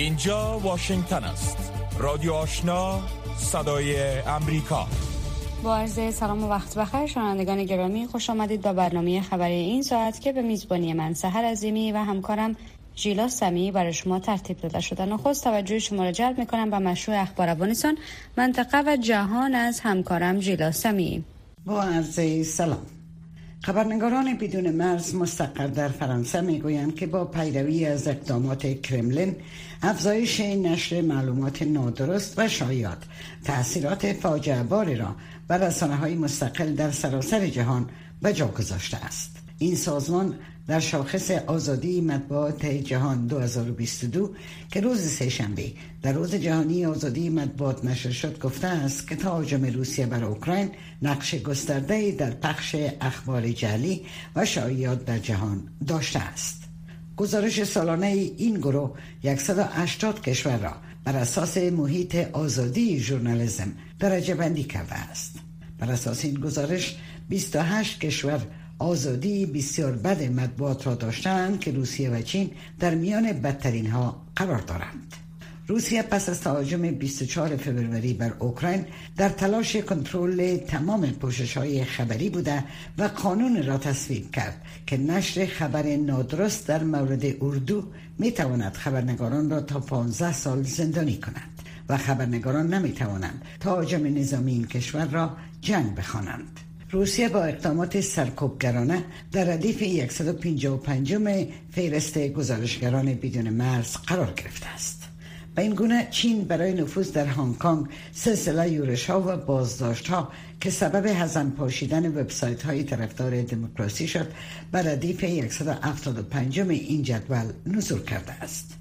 اینجا واشنگتن است. رادیو آشنا صدای امریکا. با عرض سلام و وقت بخیر شنوندگان گرامی خوش آمدید به برنامه خبری این ساعت که به میزبانی من سهر عظیمی و همکارم ژیلا سمی برای شما ترتیب داده شده. نخست توجه شما را جلب می‌کنم به مشروع اخبار افغانستان منطقه و جهان از همکارم ژیلا سمی. با عرض سلام. خبرنگاران بدون مرز مستقر در فرانسه می‌گویند که با پیروی از اقدامات کرملین افزایش نشر معلومات نادرست و شایعات تاثیرات فاجعه باری را بر رسانه های مستقل در سراسر جهان به جا گذاشته است. این سازمان در شاخص آزادی مطبوعات جهان 2022 که روز سهشنبه در روز جهانی آزادی مطبوعات نشر شد گفته است که تهاجم روسیه بر اوکراین نقش گسترده در پخش اخبار جعلی و شایعات در جهان داشته است. گزارش سالانه این گروه 180 کشور را بر اساس محیط آزادی ژورنالیسم درجه بندی کرده است. بر اساس این گزارش 28 کشور آزادی بسیار بد مطبوعات را داشتند که روسیه و چین در میان بدترین ها قرار دارند. روسیه پس از تهاجم 24 فوریه بر اوکراین در تلاش کنترل تمام پوشش های خبری بوده و قانون را تصویب کرد که نشر خبر نادرست در مورد اردو می تواند خبرنگاران را تا 15 سال زندانی کند و خبرنگاران نمی توانند تهاجم نظامی این کشور را جنگ بخوانند. روسیه با اقدامات سرکوبگرانه در ردیف 155 فهرست گزارشگران بدون مرز قرار گرفته است. به این گونه چین برای نفوذ در هنگ کنگ سلسله یورش ها و بازداشت ها که سبب هزن پاشیدن وبسایت های طرفدار دموکراسی شد بر ردیف 175 این جدول نزول کرده است.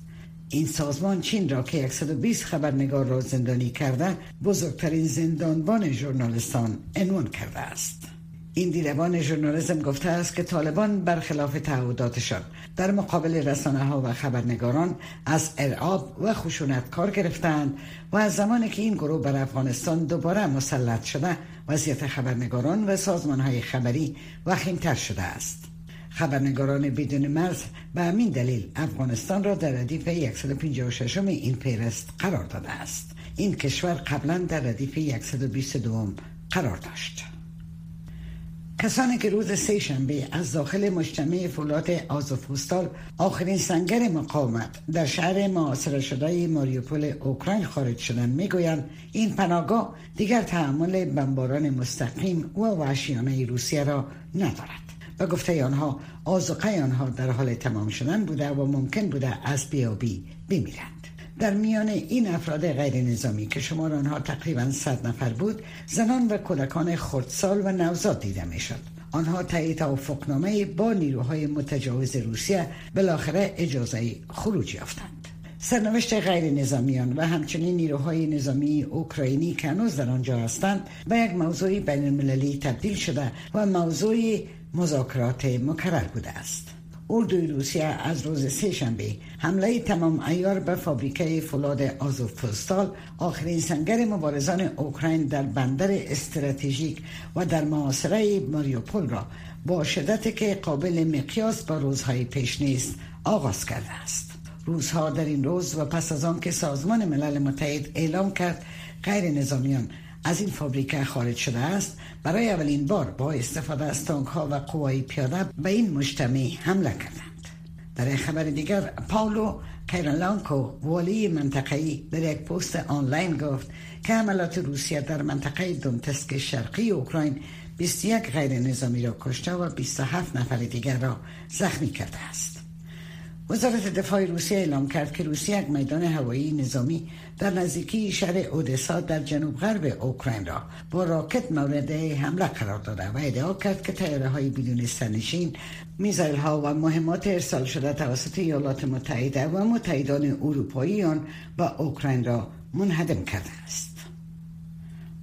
این سازمان چین را که 120 خبرنگار را زندانی کرده بزرگترین زندانبان ژورنالستان عنوان کرده است. این دیدبان ژورنالیسم گفته است که طالبان برخلاف تعهداتشان در مقابل رسانه ها و خبرنگاران از ارعاب و خشونت کار گرفتند و از زمانی که این گروه بر افغانستان دوباره مسلط شده وضعیت خبرنگاران و سازمان های خبری وخیمتر شده است. خبرنگاران بدون مرز به همین دلیل افغانستان را در ردیف 156 این پیرست قرار داده است. این کشور قبلا در ردیف 122 قرار داشت. کسانی که روز سه شنبه از داخل مجتمع فولاد آزوفوستال آخرین سنگر مقاومت در شهر معاصره شده ماریوپول اوکراین خارج شدن می‌گویند این پناهگاه دیگر تحمل بمباران مستقیم و وحشیانه روسیه را ندارد. و گفته آنها آزوقه آنها در حال تمام شدن بوده و ممکن بوده از بیابی بمیرند. در میان این افراد غیر نظامی که شمار آنها تقریبا صد نفر بود زنان و کودکان خردسال و نوزاد دیده می‌شد. آنها تایید توافقنامه با نیروهای متجاوز روسیه بالاخره اجازه خروج یافتند. سرنوشت غیر نظامیان و همچنین نیروهای نظامی اوکراینی که هنوز در آنجا هستند به یک موضوع بین المللی تبدیل شده و موضوع مذاکرات مکرر بوده است. اردوی روسیه از روز سه شنبه حمله تمام ایار به فابریکه فولاد آزوفستال آخرین سنگر مبارزان اوکراین در بندر استراتژیک و در معاصره ماریوپول را با شدت که قابل مقیاس با روزهای پیش نیست آغاز کرده است. روزها در این روز و پس از آن که سازمان ملل متحد اعلام کرد غیر نظامیان از این فابریکه خارج شده است. برای اولین بار با استفاده از تانک ها و قوای پیاده به این مجتمع حمله کردند. در خبر دیگر پاولو کیرلانکو والی منطقه‌ای در یک پست آنلاین گفت که حملات روسیه در منطقه دونتسک شرقی اوکراین 21 غیر نظامی را کشته و 27 نفر دیگر را زخمی کرده است. وزارت دفاع روسیه اعلام کرد که روسیه یک میدان هوایی نظامی در نزدیکی شهر اودسا در جنوب غرب اوکراین را با راکت مورد حمله قرار داده و ادعا کرد که تیاره های بدون سرنشین میزایل ها و مهمات ارسال شده توسط ایالات متحده و متحدان اروپایی آن با اوکراین را منهدم کرده است.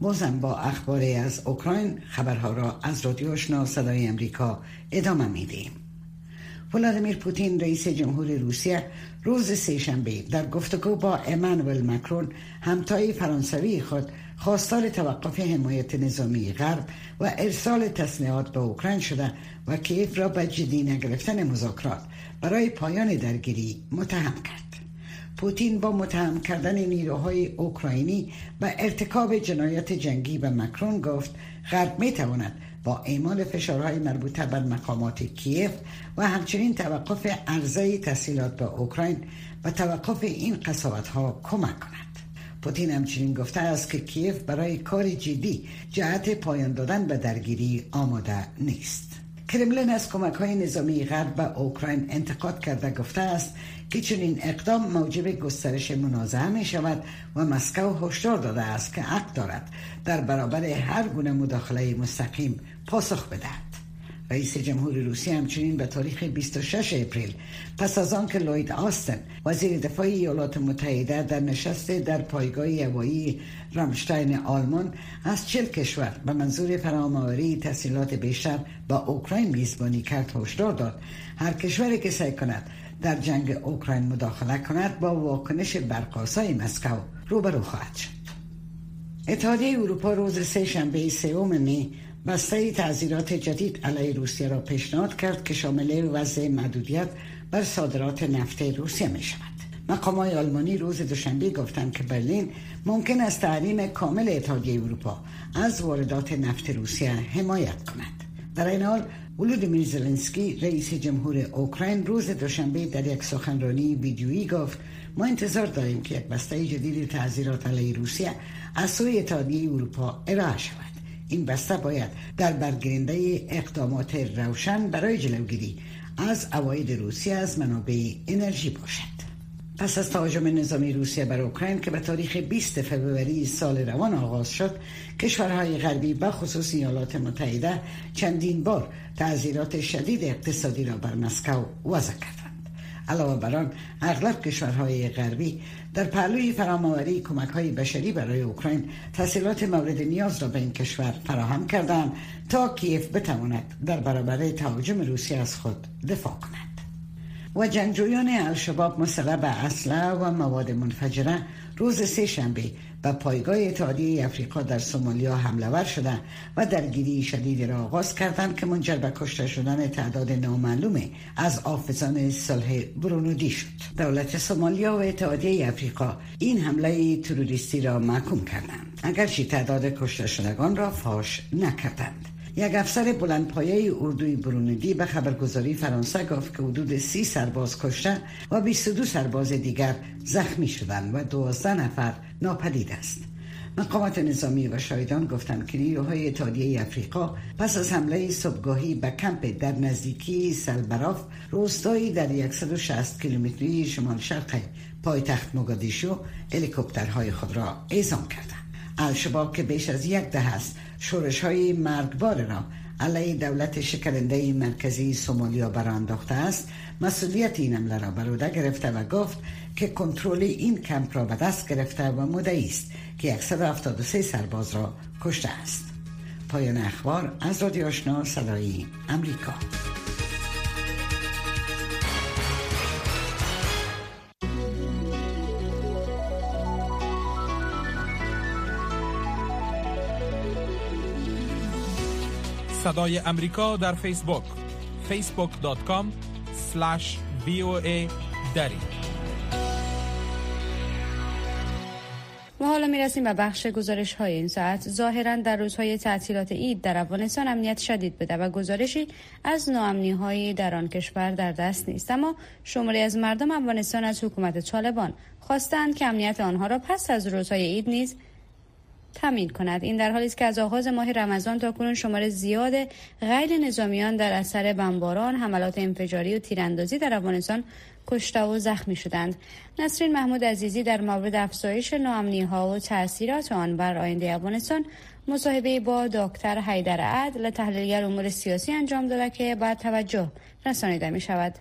بازم با اخباری از اوکراین خبرها را از رادیو آشنا صدای امریکا ادامه میدیم ولادیمیر پوتین رئیس جمهور روسیه روز سهشنبه در گفتگو با امانوئل مکرون همتای فرانسوی خود خواستار توقف حمایت نظامی غرب و ارسال تصنیعات به اوکراین شده و کیف را به جدی نگرفتن مذاکرات برای پایان درگیری متهم کرد. پوتین با متهم کردن نیروهای اوکراینی و ارتکاب جنایت جنگی به مکرون گفت غرب می تواند با اعمال فشارهای مربوطه بر مقامات کیف و همچنین توقف عرضه تسهیلات به اوکراین و توقف این قصاوت ها کمک کند. پوتین همچنین گفته است که کیف برای کار جدی جهت پایان دادن به درگیری آماده نیست. کرملین از کمک های نظامی غرب به اوکراین انتقاد کرده گفته است که چنین اقدام موجب گسترش منازعه می شود و مسکو هشدار داده است که حق دارد در برابر هر گونه مداخله مستقیم پاسخ بدهد. رئیس جمهور روسیه همچنین به تاریخ 26 اپریل پس از آنکه لوید آستن وزیر دفاع ایالات متحده در نشست در پایگاه هوایی رامشتاین آلمان از چل کشور به منظور فرامآوری تحصیلات بیشتر با اوکراین میزبانی کرد هشدار داد. هر کشوری که سعی کند در جنگ اوکراین مداخله کند با واکنش برقاسای مسکو روبرو خواهد شد. اتحادیه اروپا روز سه شنبه سوم می بسته تعذیرات جدید علیه روسیه را پیشنهاد کرد که شامل وضع محدودیت بر صادرات نفت روسیه می شود. مقام آلمانی روز دوشنبه گفتند که برلین ممکن است تحریم کامل اتحادیه اروپا از واردات نفت روسیه حمایت کند. در این حال ولودیمیر زلنسکی رئیس جمهور اوکراین روز دوشنبه در یک سخنرانی ویدیویی گفت ما انتظار داریم که یک بسته جدید تعذیرات علیه روسیه از سوی اتحادیه اروپا ارائه شود این بسته باید در برگیرنده اقدامات روشن برای جلوگیری از اواید روسیه از منابع انرژی باشد. پس از تهاجم نظامی روسیه بر اوکراین که به تاریخ 20 فوریه سال روان آغاز شد کشورهای غربی و خصوص ایالات متحده چندین بار تعذیرات شدید اقتصادی را بر مسکو وضع کردند. علاوه بر آن اغلب کشورهای غربی در پهلوی فرامآوری کمک های بشری برای اوکراین تحصیلات مورد نیاز را به این کشور فراهم کردند تا کیف بتواند در برابر تهاجم روسیه از خود دفاع کند. و جنگجویان الشباب مسلح به اسلحه و مواد منفجره روز سه شنبه به پایگاه اتحادیه افریقا در سومالیا حمله ور شدند و درگیری شدیدی را آغاز کردند که منجر به کشته شدن تعداد نامعلوم از آفزان صلح برونودی شد. دولت سومالیا و اتحادیه افریقا این حمله تروریستی را محکوم کردند اگرچه تعداد کشته شدگان را فاش نکردند. یک افسر بلندپایه اردوی برونودی به خبرگزاری فرانسه گفت که حدود سی سرباز کشته و 22 سرباز دیگر زخمی شدند و 12 نفر ناپدید است. مقامات نظامی و شایدان گفتند که نیروهای اتحادیه افریقا پس از حمله صبحگاهی به کمپ در نزدیکی سلبراف روستایی در 160 کیلومتری شمال شرق پایتخت مگادیشو هلیکوپترهای خود را اعزام کردند. الشباب که بیش از یک ده است شورش های مرگبار را علیه دولت شکرنده مرکزی سومالیا برانداخته است. مسئولیت این حمله را بر عهده گرفته و گفت که کنترل این کمپ را به دست گرفته و مدعی است که 173 سرباز را کشته است. پایان اخبار از رادیو آشنا صدای امریکا. صدای امریکا در فیسبوک facebook.com voa دری. و حالا می‌رسیم به بخش گزارش های این ساعت. ظاهرا در روزهای تعطیلات عید در افغانستان امنیت شدید بده و گزارشی از ناامنی هایی در آن کشور در دست نیست. اما شماری از مردم افغانستان از حکومت طالبان خواستند که امنیت آنها را پس از روزهای عید نیز تامین کند. این در حالی است که از آغاز ماه رمضان تا کنون شمار زیاد غیر نظامیان در اثر بمباران حملات انفجاری و تیراندازی در افغانستان کشته و زخمی شدند. نسرین محمود عزیزی در مورد افزایش ناامنی ها و تاثیرات آن بر آینده افغانستان مصاحبه با دکتر حیدر عدل تحلیلگر امور سیاسی انجام داده که بعد توجه رسانیده می شود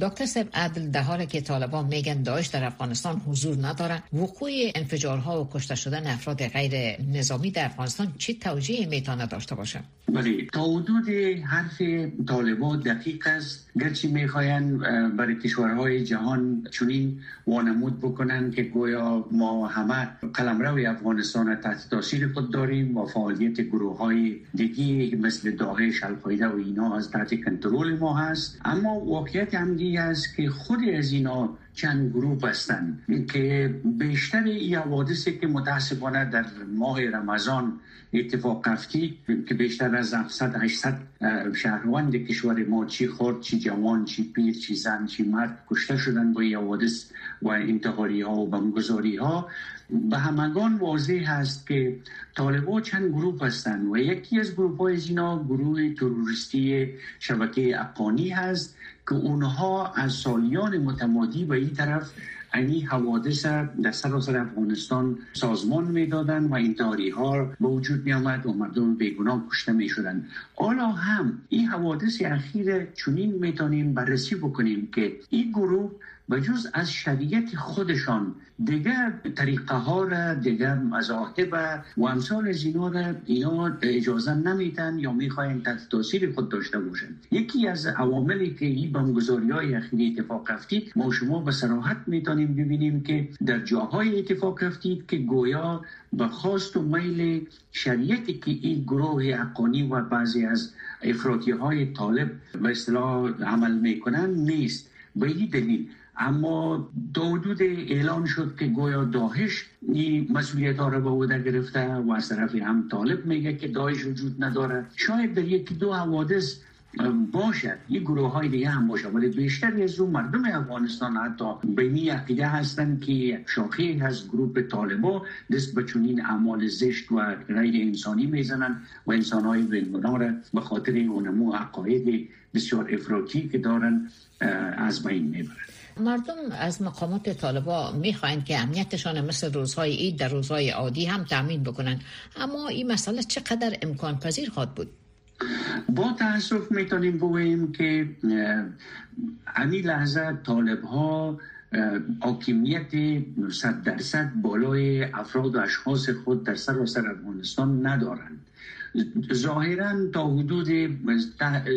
دکتر سب عدل در حالی که طالبان میگن داعش در افغانستان حضور نداره. وقوع انفجارها و کشته شدن افراد غیر نظامی در افغانستان چی توجیه می‌تونه داشته باشه؟ بله تا حدود حرف طالبان دقیق است. گرچه می‌خواین برای کشورهای جهان چنین وانمود بکنن که گویا ما همه قلمرو افغانستان تحت تاثیر خود داریم و فعالیت گروه های دیگی مثل داعش القاعده و اینا از تحت کنترل ما هست. اما واقعیت هم است که خود از اینا چند گروه هستند که بیشتر این حوادثی که متاسفانه در ماه رمضان اتفاق افتید که بیشتر از 700 800 شهروند کشور ما چی خورد چی جوان چی پیر چی زن چی مرد کشته شدن با این حوادث و انتحاری ها و بمگذاری ها به همگان واضح هست که طالبا چند گروه هستند و یکی از گروه های اینا گروه تروریستی شبکه اقانی هست که اونها از سالیان متمادی به این طرف اینی حوادث در سراسر افغانستان سازمان می‌دادن و این ها به وجود می آمد و مردم بیگناه کشته می شدن حالا هم این حوادث اخیر چنین می‌تونیم بررسی بکنیم که این گروه جز از شریعت خودشان دیگر طریقه ها را دیگر مذاهب و امثال از اینا را اینا اجازه نمیتن یا می‌خواین تحت تاثیر خود داشته باشند یکی از عواملی که این بمگذاری های اخیری اتفاق افتید ما شما به سراحت می‌تونیم ببینیم که در جاهای اتفاق افتید که گویا به خواست و میل شریعتی که این گروه اقانی و بعضی از افراطی های طالب به اصطلاح عمل می‌کنن نیست. به این دلیل اما دو حدود اعلان شد که گویا داهش این مسئولیت ها را به عهده گرفته و از طرف هم طالب میگه که داهش وجود نداره. شاید در یکی دو حوادث باشد. این گروه های دیگه هم باشه. ولی بیشتر از اون مردم افغانستان حتی بینی عقیده هستند که یک شاخه از گروه طالبا دست به چنین اعمال زشت و غیر انسانی می‌زنن و انسان های را به خاطر اونمو عقاید بسیار افراطی که دارن از بین می‌برن مردم از مقامات طالبا می‌خواهند که امنیتشان مثل روزهای عید در روزهای عادی هم تامین بکنن اما این مسئله چقدر امکان پذیر خواهد بود؟ با تاسف می‌تونیم بگوییم که امی لحظه طالب ها حاکمیت صد درصد بالای افراد و اشخاص خود در سراسر افغانستان ندارند. ظاهرا تا حدود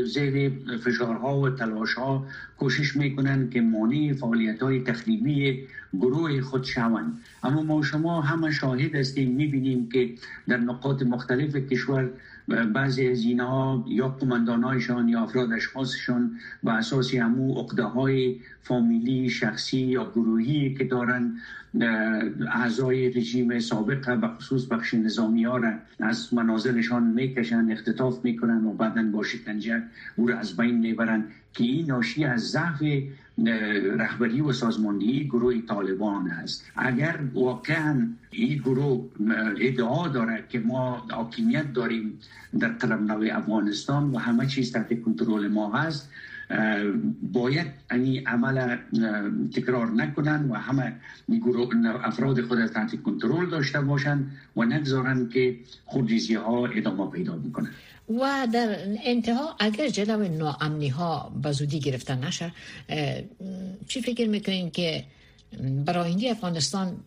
زیر فشارها و تلاشها کوشش می‌کنن که مانع فعالیت های تخریبی گروه خود شوند. اما ما شما همه شاهد هستیم می‌بینیم که در نقاط مختلف کشور بعضی از اینها یا قماندانهایشان یا افراد اشخاصشان به اساس همو اقده های فامیلی شخصی یا گروهی که دارن اعضای رژیم سابق به خصوص بخش نظامی ها را از منازلشان می‌کشن اختطاف می‌کنن و بعدا با شکنجه او را از بین می‌برن که این ناشی از ضعف رهبری و سازماندهی گروه طالبان است. اگر واقعا این گروه ادعا داره که ما حاکمیت داریم در قلمرو افغانستان و همه چیز تحت کنترل ما هست باید این عمل تکرار نکنن و همه افراد خود تحت کنترل داشته باشند و نگذارن که خودریزی ها ادامه پیدا بکنن. و در انتها اگر جلو ناامنی ها به زودی گرفتن نشه چی فکر می‌کنین که برای افغانستان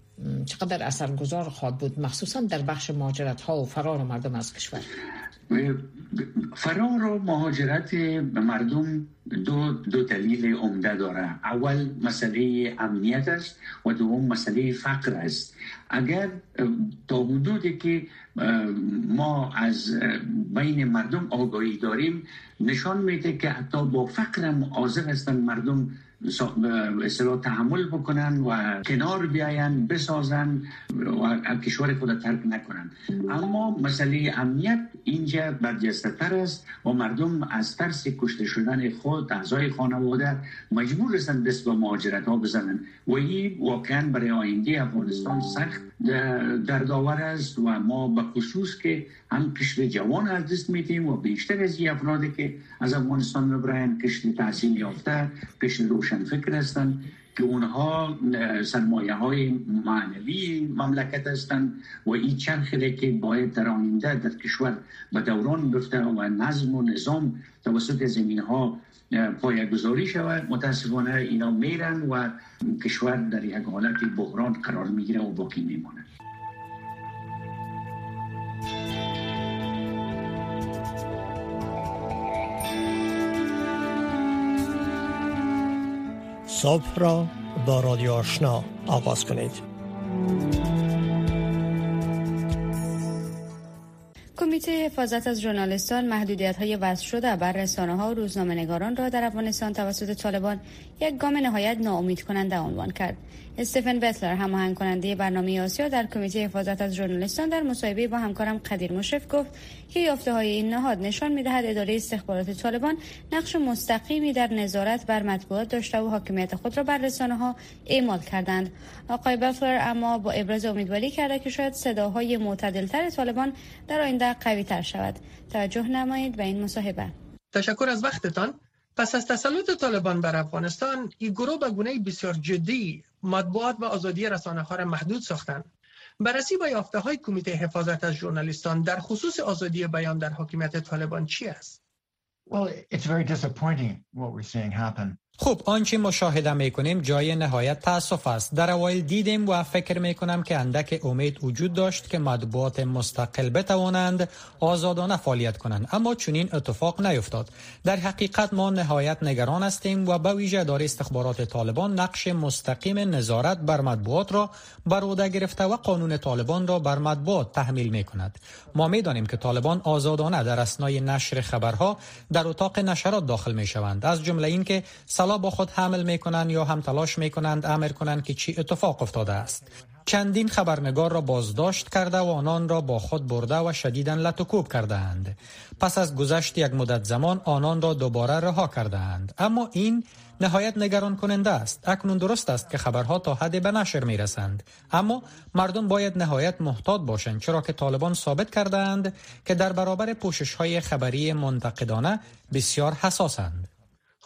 چقدر اثرگذار خواهد بود مخصوصا در بخش مهاجرت ها و فرار مردم از کشور؟ فرار و مهاجرت مردم دو, دو دلیل عمده داره. اول مسئله امنیت است و دوم مسئله فقر است. اگر تا حدودی که ما از بین مردم آگاهی داریم نشان میده که حتی با فقرم حاضر هستن مردم اصطلاح تحمل بکنن و کنار بیاین بسازن و کشور خود ترک نکنن. اما مسئله امنیت اینجا برجسته تر است و مردم از ترس کشته شدن خود اعضای خانواده مجبور هستند دست به مهاجرت ها بزنن. و این واقعا برای آینده افغانستان سخت دردآور است و ما به خصوص که هم کشور جوان از دست میتیم و بیشتر از افرادی که از افغانستان می‌برن کشور تحصیل یافته کشور روشن فکر هستند که اونها سرمایه های معنوی مملکت هستند و این چرخه که باید در آینده در کشور به دوران گفته و نظم و نظام توسط زمین ها گذاری شود متاسفانه اینا میرن و کشور در یک حالت بحران قرار می‌گیره و باقی میمانه صبح را با رادیو آشنا آغاز کنید. کمیته حفاظت از ژورنالیستان محدودیت های وضع شده بر رسانه ها و روزنامه نگاران را در افغانستان توسط طالبان یک گام نهایت ناامید کننده عنوان کرد. استفن بتلر هماهنگ کننده برنامه آسیا در کمیته حفاظت از ژورنالیستان در مصاحبه با همکارم قدیر مشرف گفت که یافته های این نهاد نشان می‌دهد اداره استخبارات طالبان نقش مستقیمی در نظارت بر مطبوعات داشته و حاکمیت خود را بر رسانه ها اعمال کردند. آقای بتلر اما با ابراز امیدواری کرده که شاید صداهای معتدلتر طالبان در آینده قوی تر شود. توجه نمایید به این مصاحبه. تشکر از وقتتان. پس از تسلط طالبان بر افغانستان این گروه به گونه بسیار جدی مطبوعات و آزادی رسانه ها را محدود ساختند بررسی با یافته های کمیته حفاظت از ژورنالیستان در خصوص آزادی بیان در حاکمیت طالبان چی است؟ Well, it's very disappointing what we're seeing happen. خب آنچه مشاهده می کنیم جای نهایت تاسف است. در اوایل دیدیم و فکر می کنم که اندک امید وجود داشت که مطبوعات مستقل بتوانند آزادانه فعالیت کنند. اما چنین اتفاق نیفتاد. در حقیقت ما نهایت نگران هستیم و به ویژه دار استخبارات طالبان نقش مستقیم نظارت بر مطبوعات را بر عهده گرفته و قانون طالبان را بر مطبوعات تحمیل می کند ما می دانیم که طالبان آزادانه در اسنای نشر خبرها در اتاق نشرات داخل می شوند از جمله اینکه با خود حمل می کنند یا هم تلاش می کنند امر کنند که چی اتفاق افتاده است چندین خبرنگار را بازداشت کرده و آنان را با خود برده و شدیدا لطکوب کرده اند. پس از گذشت یک مدت زمان آنان را دوباره رها کرده اند. اما این نهایت نگران کننده است. اکنون درست است که خبرها تا حد به نشر می رسند. اما مردم باید نهایت محتاط باشند چرا که طالبان ثابت کرده اند که در برابر پوشش های خبری منتقدانه بسیار حساسند.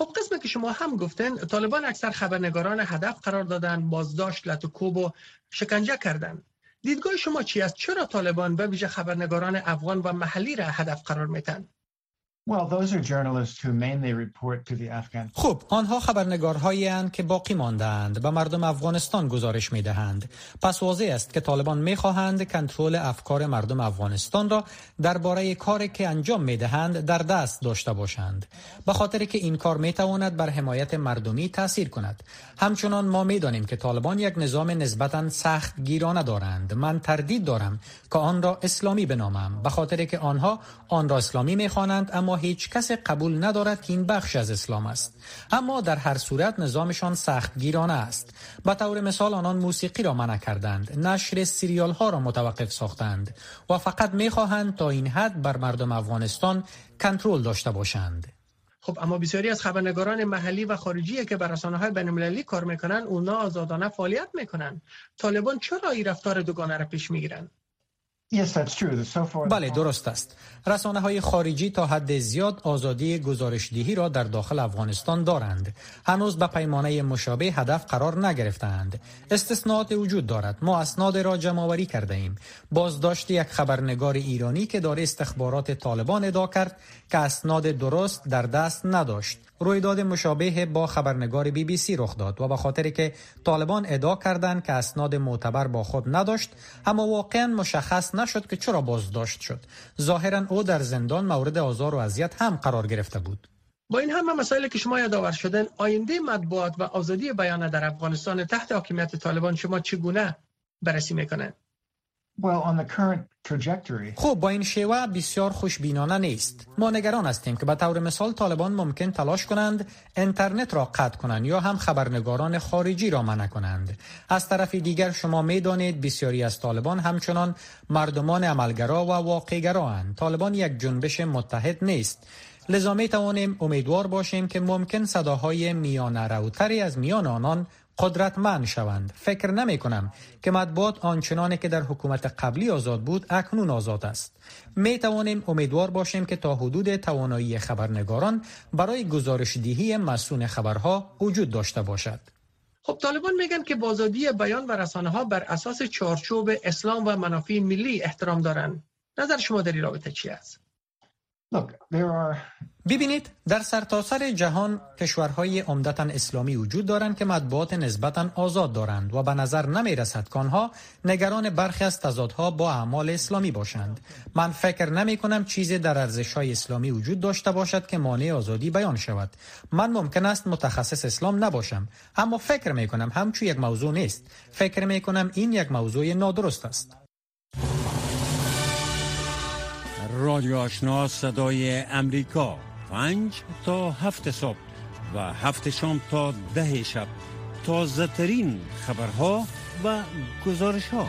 خب قسم که شما هم گفتن طالبان اکثر خبرنگاران هدف قرار دادن بازداشت لطوکوب و شکنجه کردند دیدگاه شما چی است؟ چرا طالبان به ویژه خبرنگاران افغان و محلی را هدف قرار میتن خب آنها خبرنگارهایی هستند که باقی ماندند به مردم افغانستان گزارش می دهند پس واضح است که طالبان می خواهند کنترل افکار مردم افغانستان را درباره کاری که انجام می دهند در دست داشته باشند. به خاطر که این کار می تواند بر حمایت مردمی تاثیر کند. همچنان ما می دانیم که طالبان یک نظام نسبتا سخت گیرانه دارند. من تردید دارم که آن را اسلامی بنامم. به خاطر که آنها آن را اسلامی می خوانند اما هیچ کس قبول ندارد که این بخش از اسلام است. اما در هر صورت نظامشان سخت گیرانه است. به طور مثال آنان موسیقی را منع کردند نشر سیریال ها را متوقف ساختند و فقط می خواهند تا این حد بر مردم افغانستان کنترل داشته باشند. خب اما بسیاری از خبرنگاران محلی و خارجی که بر رسانه های بین کار می‌کنن اونا آزادانه فعالیت می‌کنن. طالبان چرا این رفتار دوگانه را پیش می‌گیرند بله درست است. رسانه های خارجی تا حد زیاد آزادی گزارشدهی را در داخل افغانستان دارند. هنوز به پیمانه مشابه هدف قرار نگرفتند استثناءات وجود دارد. ما اسناد را جمع آوری کرده ایم بازداشت یک خبرنگار ایرانی که داره استخبارات طالبان ادعا کرد که اسناد درست در دست نداشت. رویداد مشابه با خبرنگار بی بی سی رخ داد و به خاطر که طالبان ادعا کردند که اسناد معتبر با خود نداشت اما واقعا مشخص نشد که چرا بازداشت شد. ظاهرا او در زندان مورد آزار و اذیت هم قرار گرفته بود. با این همه مسائلی که شما یادآور شدن آینده مطبوعات و آزادی بیان در افغانستان تحت حاکمیت طالبان شما چگونه بررسی می‌کنند؟ خب با این شیوه بسیار خوشبینانه نیست. ما نگران هستیم که به طور مثال طالبان ممکن تلاش کنند اینترنت را قطع کنند یا هم خبرنگاران خارجی را منع کنند. از طرف دیگر شما می‌دانید بسیاری از طالبان همچنان مردمان عملگرا و واقعگرااند طالبان یک جنبش متحد نیست. لذا می توانیم امیدوار باشیم که ممکن صداهای میان روتری از میان آنان قدرتمند شوند. فکر نمی کنم که مطبوعات آنچنانی که در حکومت قبلی آزاد بود اکنون آزاد است. می توانیم امیدوار باشیم که تا حدود توانایی خبرنگاران برای گزارش دهی مسون خبرها وجود داشته باشد. خب طالبان میگن که بازادی بیان و رسانه ها بر اساس چارچوب اسلام و منافع ملی احترام دارند نظر شما در این رابطه چی است؟ ببینید در سرتاسر سر جهان کشورهای عمدتا اسلامی وجود دارند که مطبوعات نسبتا آزاد دارند و به نظر نمی رسد که آنها نگران برخی از تضادها با اعمال اسلامی باشند. من فکر نمی کنم چیزی در ارزش های اسلامی وجود داشته باشد که مانع آزادی بیان شود. من ممکن است متخصص اسلام نباشم اما فکر می کنم همچون یک موضوع نیست. فکر می کنم این یک موضوع نادرست است. رادیو آشنا صدای امریکا. پنج تا هفت صبح و هفت شام تا ده شب. تازه ترین خبرها و گزارش ها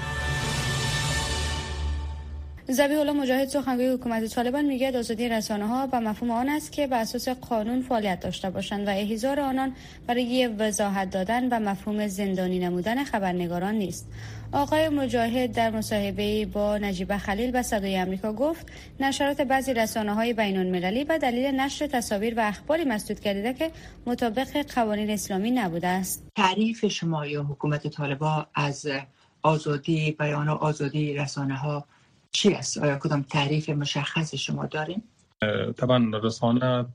زبی الله مجاهد سخنگوی حکومت طالبان میگه آزادی رسانه ها به مفهوم آن است که به اساس قانون فعالیت داشته باشند و احضار آنان برای وضاحت دادن و مفهوم زندانی نمودن خبرنگاران نیست. آقای مجاهد در مصاحبه با نجیب خلیل به صدای آمریکا گفت نشرات بعضی رسانه های بین المللی به دلیل نشر تصاویر و اخباری مسدود گردیده که مطابق قوانین اسلامی نبوده است. تعریف شما یا حکومت طالبا از آزادی بیان و آزادی رسانه ها چی است؟ آیا کدام تعریف مشخص شما داریم؟ طبعا رسانه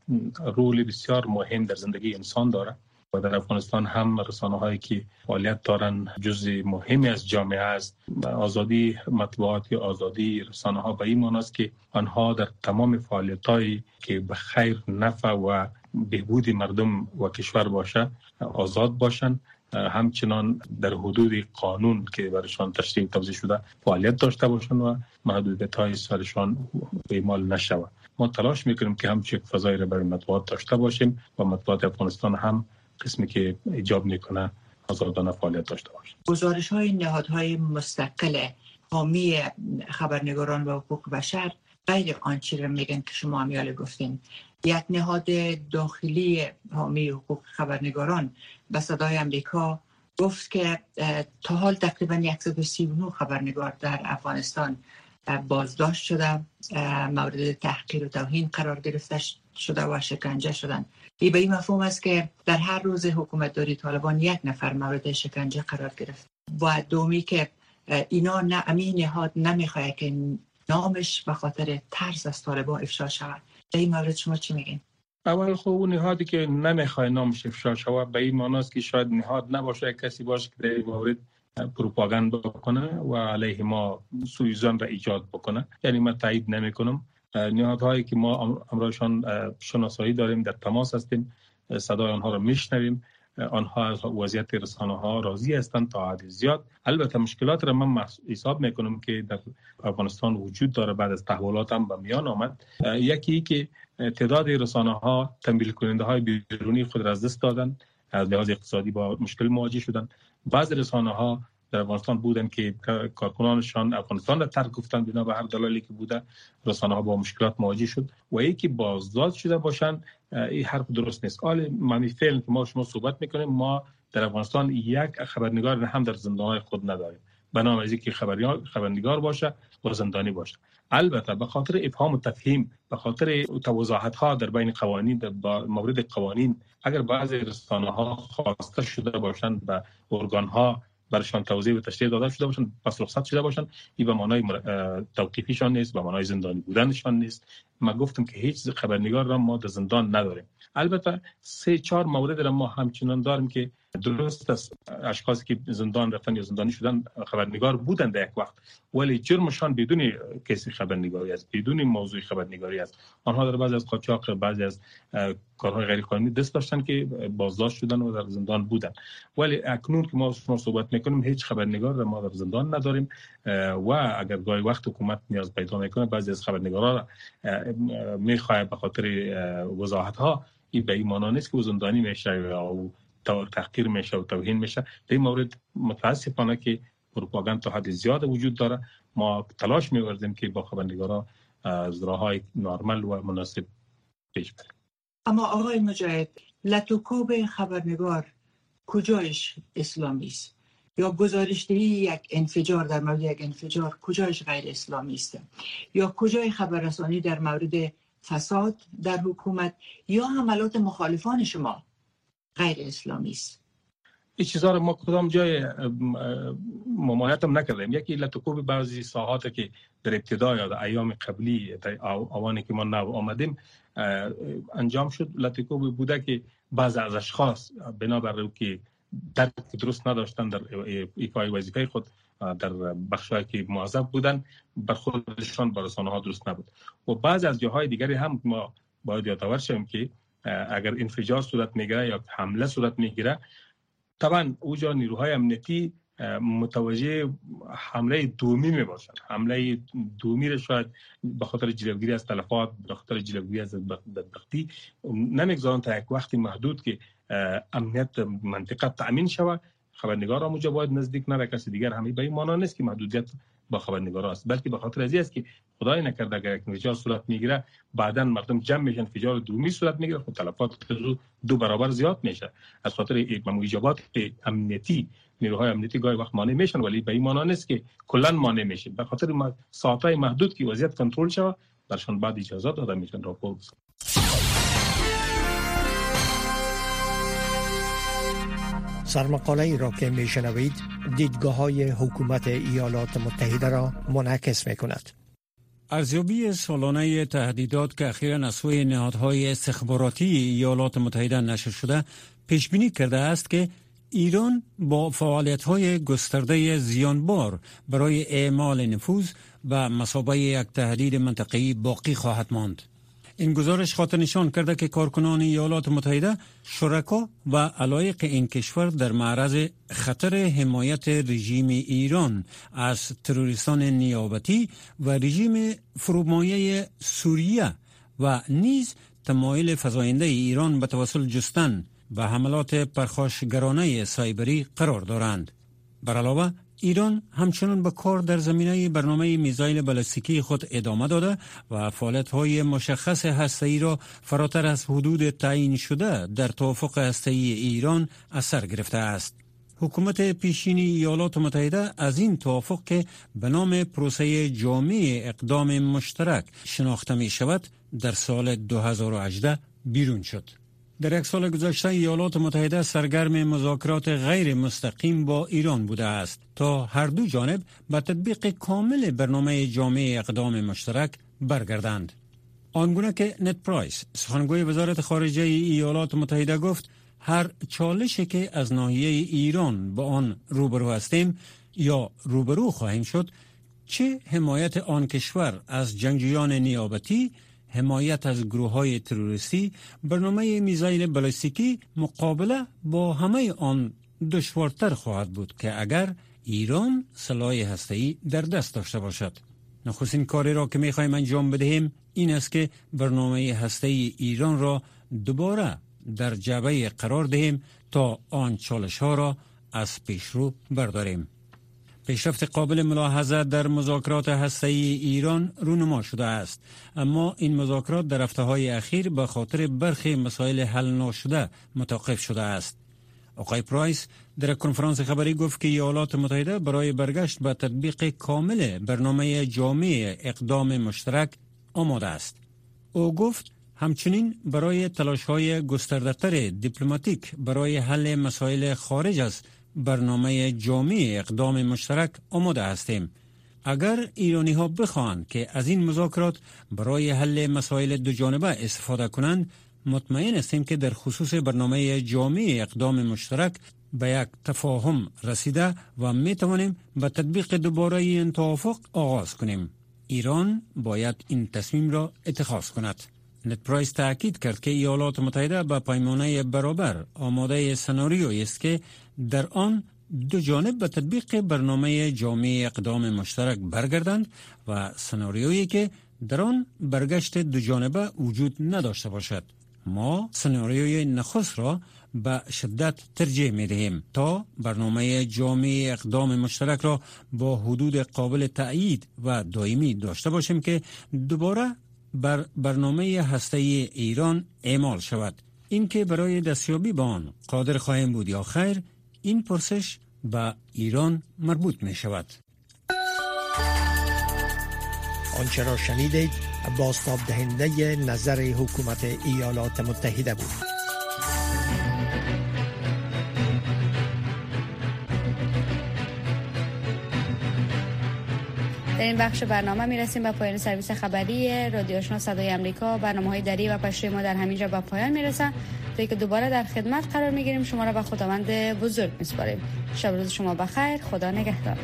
رول بسیار مهم در زندگی انسان داره و در افغانستان هم رسانه هایی که فعالیت دارن جزء مهمی از جامعه است آزادی مطبوعات یا آزادی رسانه ها به این معناست که آنها در تمام فعالیت هایی که به خیر نفع و بهبود مردم و کشور باشه آزاد باشند همچنان در حدود قانون که برشان تشریح توضیح شده فعالیت داشته باشند و محدودیت های سرشان اعمال نشود ما تلاش می‌کنیم که همچه فضایی را برای مطبوعات داشته باشیم و مطبوعات افغانستان هم قسمی که ایجاب می‌کنه آزادانه فعالیت داشته باشه گزارش های نهادهای مستقل حامی خبرنگاران و حقوق بشر غیر آنچه را میگن که شما امیال گفتین. یک نهاد داخلی حامی حقوق خبرنگاران به صدای امریکا گفت که تا حال تقریبا 139 خبرنگار در افغانستان بازداشت شده مورد تحقیر و توهین قرار گرفته شده و شکنجه شدن ای به این مفهوم است که در هر روز حکومت داری طالبان یک نفر مورد شکنجه قرار گرفت. و دومی که اینا نه امین نهاد نمی‌خواه که نامش به خاطر ترس از طالبان افشا شود. به این مورد شما چی میگین؟ اول خب اون نهادی که نمی‌خواه نامش افشا شود به این معناست که شاید نهاد نباشه کسی باشه که در این مورد پروپاگند بکنه و علیه ما سویزان را ایجاد بکنه. یعنی من تایید نمی کنم نهادهایی که ما امرایشان شناسایی داریم در تماس هستیم صدای آنها را میشنویم. آنها از وضعیت رسانه ها راضی هستند تا حد زیاد. البته مشکلات را من حساب می‌کنم که در افغانستان وجود داره. بعد از تحولات هم به میان آمد. یکی که تعداد رسانه ها تنبیل کننده های بیرونی خود را از دست دادن از لحاظ اقتصادی با مشکل مواجه شدن بعض رسانه ها در افغانستان بودن که کارکنانشان افغانستان را ترک گفتن بنا به هر دلالی که بوده رسانه ها با مشکلات مواجه شد. و یکی بازداشت شده باشن این حرف درست نیست. حال معنی فعل که ما شما صحبت می‌کنیم ما در افغانستان یک خبرنگار هم در زندان خود نداریم. بنابراین از اینکه خبرنگار باشه و زندانی باشه. البته به خاطر افهام و تفهیم به خاطر توضاحت ها در بین قوانین در مورد قوانین اگر بعضی رسانه ها خواسته شده باشند به ارگان ها برشان توضیح و تشریح داده شده باشن پس رخصت شده باشن. این به معنای توقیفیشان نیست به معنای زندانی بودنشان نیست. ما گفتم که هیچ خبرنگار را ما در زندان نداریم. البته سه چهار مورد را ما همچنان داریم که درست است. اشخاصی که زندان رفتن یا زندانی شدن خبرنگار بودن در یک وقت. ولی جرمشان بدون کسی خبرنگاری است بدون موضوع خبرنگاری است. آنها در بعضی از قاچاق بعضی از کارهای غیر قانونی دست داشتن که بازداشت شدن و در زندان بودن ولی اکنون که ما شما صحبت می‌کنیم هیچ خبرنگار را ما در زندان نداریم و اگر گاهی وقت حکومت نیاز پیدا می‌کنه بعضی از خبرنگارا می‌خواد به خاطر وضاحت ها این به این نیست که زندانی میشه یا تحقیر میشه و توهین میشه. در این مورد متاسفانه که پروپاگاند تا حد زیاد وجود داره. ما تلاش میوردیم که با خبرنگارا از راه های نرمال و مناسب پیش بریم. اما آقای مجاهد لطوکوب خبرنگار کجایش اسلامی است؟ یا گزارشدهی یک انفجار در مورد یک انفجار کجایش غیر اسلامی است؟ یا کجای خبررسانی در مورد فساد در حکومت؟ یا حملات مخالفان شما غیر اسلامی است. این چیزا رو ما کدام جای ممانعت هم نکردیم. یکی لطکوب بعضی ساحات که در ابتدا یا در ایام قبلی در آوانی که ما نو آمدیم انجام شد. لطکوب بوده که بعض از اشخاص بنابر که درک درست نداشتن در ایفای وظیفه خود در بخشهایی که معذب بودن بر خودشان بر رسانه ها درست نبود. و بعض از جاهای دیگری هم ما باید یادآور شویم که اگر انفجار صورت می‌گیره یا حمله صورت می‌گیره طبعا اوجا نیروهای امنیتی متوجه حمله دومی می باشند حمله دومی را شاید به خاطر جلوگیری از تلفات به خاطر جلوگیری از بدبختی نمی‌گذارن تا یک وقتی محدود که امنیت منطقه تأمین شود. خبرنگار هم باید نزدیک نره کسی دیگر همین به این معنا نیست که محدودیت با خبرنگار است بلکه به خاطر از است که خدای نکرده اگر یک انفجار صورت می‌گیره بعدا مردم جمع میشن انفجار دومی صورت می‌گیره خب تلفات دو برابر زیاد میشه. از خاطر ایجابات امنیتی نیروهای امنیتی گاهی وقت مانع میشن ولی به این معنا نیست که کلا مانع میشه به خاطر ساعتای محدود که وضعیت کنترل شود برشان بعد اجازه داده میشن. راپور سرمقاله ای را که می شنوید دیدگاه های حکومت ایالات متحده را منعکس می کند. ارزیابی سالانه تهدیدات که اخیرا از سوی نهادهای استخباراتی ایالات متحده نشر شده پیش بینی کرده است که ایران با فعالیت های گسترده زیانبار برای اعمال نفوذ و مسابقه یک تهدید منطقی باقی خواهد ماند. این گزارش خاطر نشان کرده که کارکنان ایالات متحده شرکا و علایق این کشور در معرض خطر حمایت رژیم ایران از تروریستان نیابتی و رژیم فرومایه سوریه و نیز تمایل فضاینده ایران به توسل جستن و حملات پرخاشگرانه سایبری قرار دارند. بر علاوه ایران همچنان به کار در زمینه برنامه میزایل بالستیکی خود ادامه داده و فعالیت های مشخص هسته را فراتر از حدود تعیین شده در توافق هسته ایران اثر گرفته است. حکومت پیشینی ایالات متحده از این توافق که به نام پروسه جامع اقدام مشترک شناخته می شود در سال 2018 بیرون شد. در یک سال گذشته ایالات متحده سرگرم مذاکرات غیر مستقیم با ایران بوده است تا هر دو جانب به تطبیق کامل برنامه جامع اقدام مشترک برگردند. آنگونه که نت پرایس سخنگوی وزارت خارجه ایالات متحده گفت هر چالشی که از ناحیه ایران با آن روبرو هستیم یا روبرو خواهیم شد چه حمایت آن کشور از جنگجویان نیابتی حمایت از گروه های تروریستی برنامه میزایل بلاستیکی مقابله با همه آن دشوارتر خواهد بود که اگر ایران سلاح هسته‌ای در دست داشته باشد. نخستین کاری را که می‌خواهیم انجام بدهیم این است که برنامه هسته‌ای ایران را دوباره در جبه قرار دهیم تا آن چالش ها را از پیشرو برداریم. پیشرفت قابل ملاحظه در مذاکرات هسته‌ای ایران رونما شده است. اما این مذاکرات در هفته های اخیر به خاطر برخی مسائل حل نشده متوقف شده است. آقای پرایس در کنفرانس خبری گفت که ایالات متحده برای برگشت به تطبیق کامل برنامه جامع اقدام مشترک آماده است. او گفت همچنین برای تلاش های گستردهتر دیپلماتیک برای حل مسائل خارج از برنامه جامع اقدام مشترک آماده هستیم. اگر ایرانی ها بخواهند که از این مذاکرات برای حل مسائل دو جانبه استفاده کنند مطمئن هستیم که در خصوص برنامه جامع اقدام مشترک به یک تفاهم رسیده و می توانیم به تطبیق دوباره این توافق آغاز کنیم. ایران باید این تصمیم را اتخاذ کند. نت پرایس تاکید کرد که ایالات متحده به پیمانه برابر آماده سناریویی است که در آن دو جانب به تطبیق برنامه جامع اقدام مشترک برگردند و سناریویی که در آن برگشت دو جانبه وجود نداشته باشد. ما سناریوی نخست را به شدت ترجیح می دهیم تا برنامه جامع اقدام مشترک را با حدود قابل تأیید و دائمی داشته باشیم که دوباره بر برنامه هسته ایران اعمال شود. اینکه برای دستیابی به آن قادر خواهیم بود یا خیر این پرسش به ایران مربوط می شود آنچه را شنیدید باستاب دهنده نظر حکومت ایالات متحده بود. در این بخش برنامه می رسیم به پایان سرویس خبری رادیو آشنا صدای آمریکا برنامه های دری و پشت ما در همینجا به پایان می رسن تا که دوباره در خدمت قرار می گیریم شما را به خداوند بزرگ می سپاریم شب روز شما بخیر. خدا نگهدار.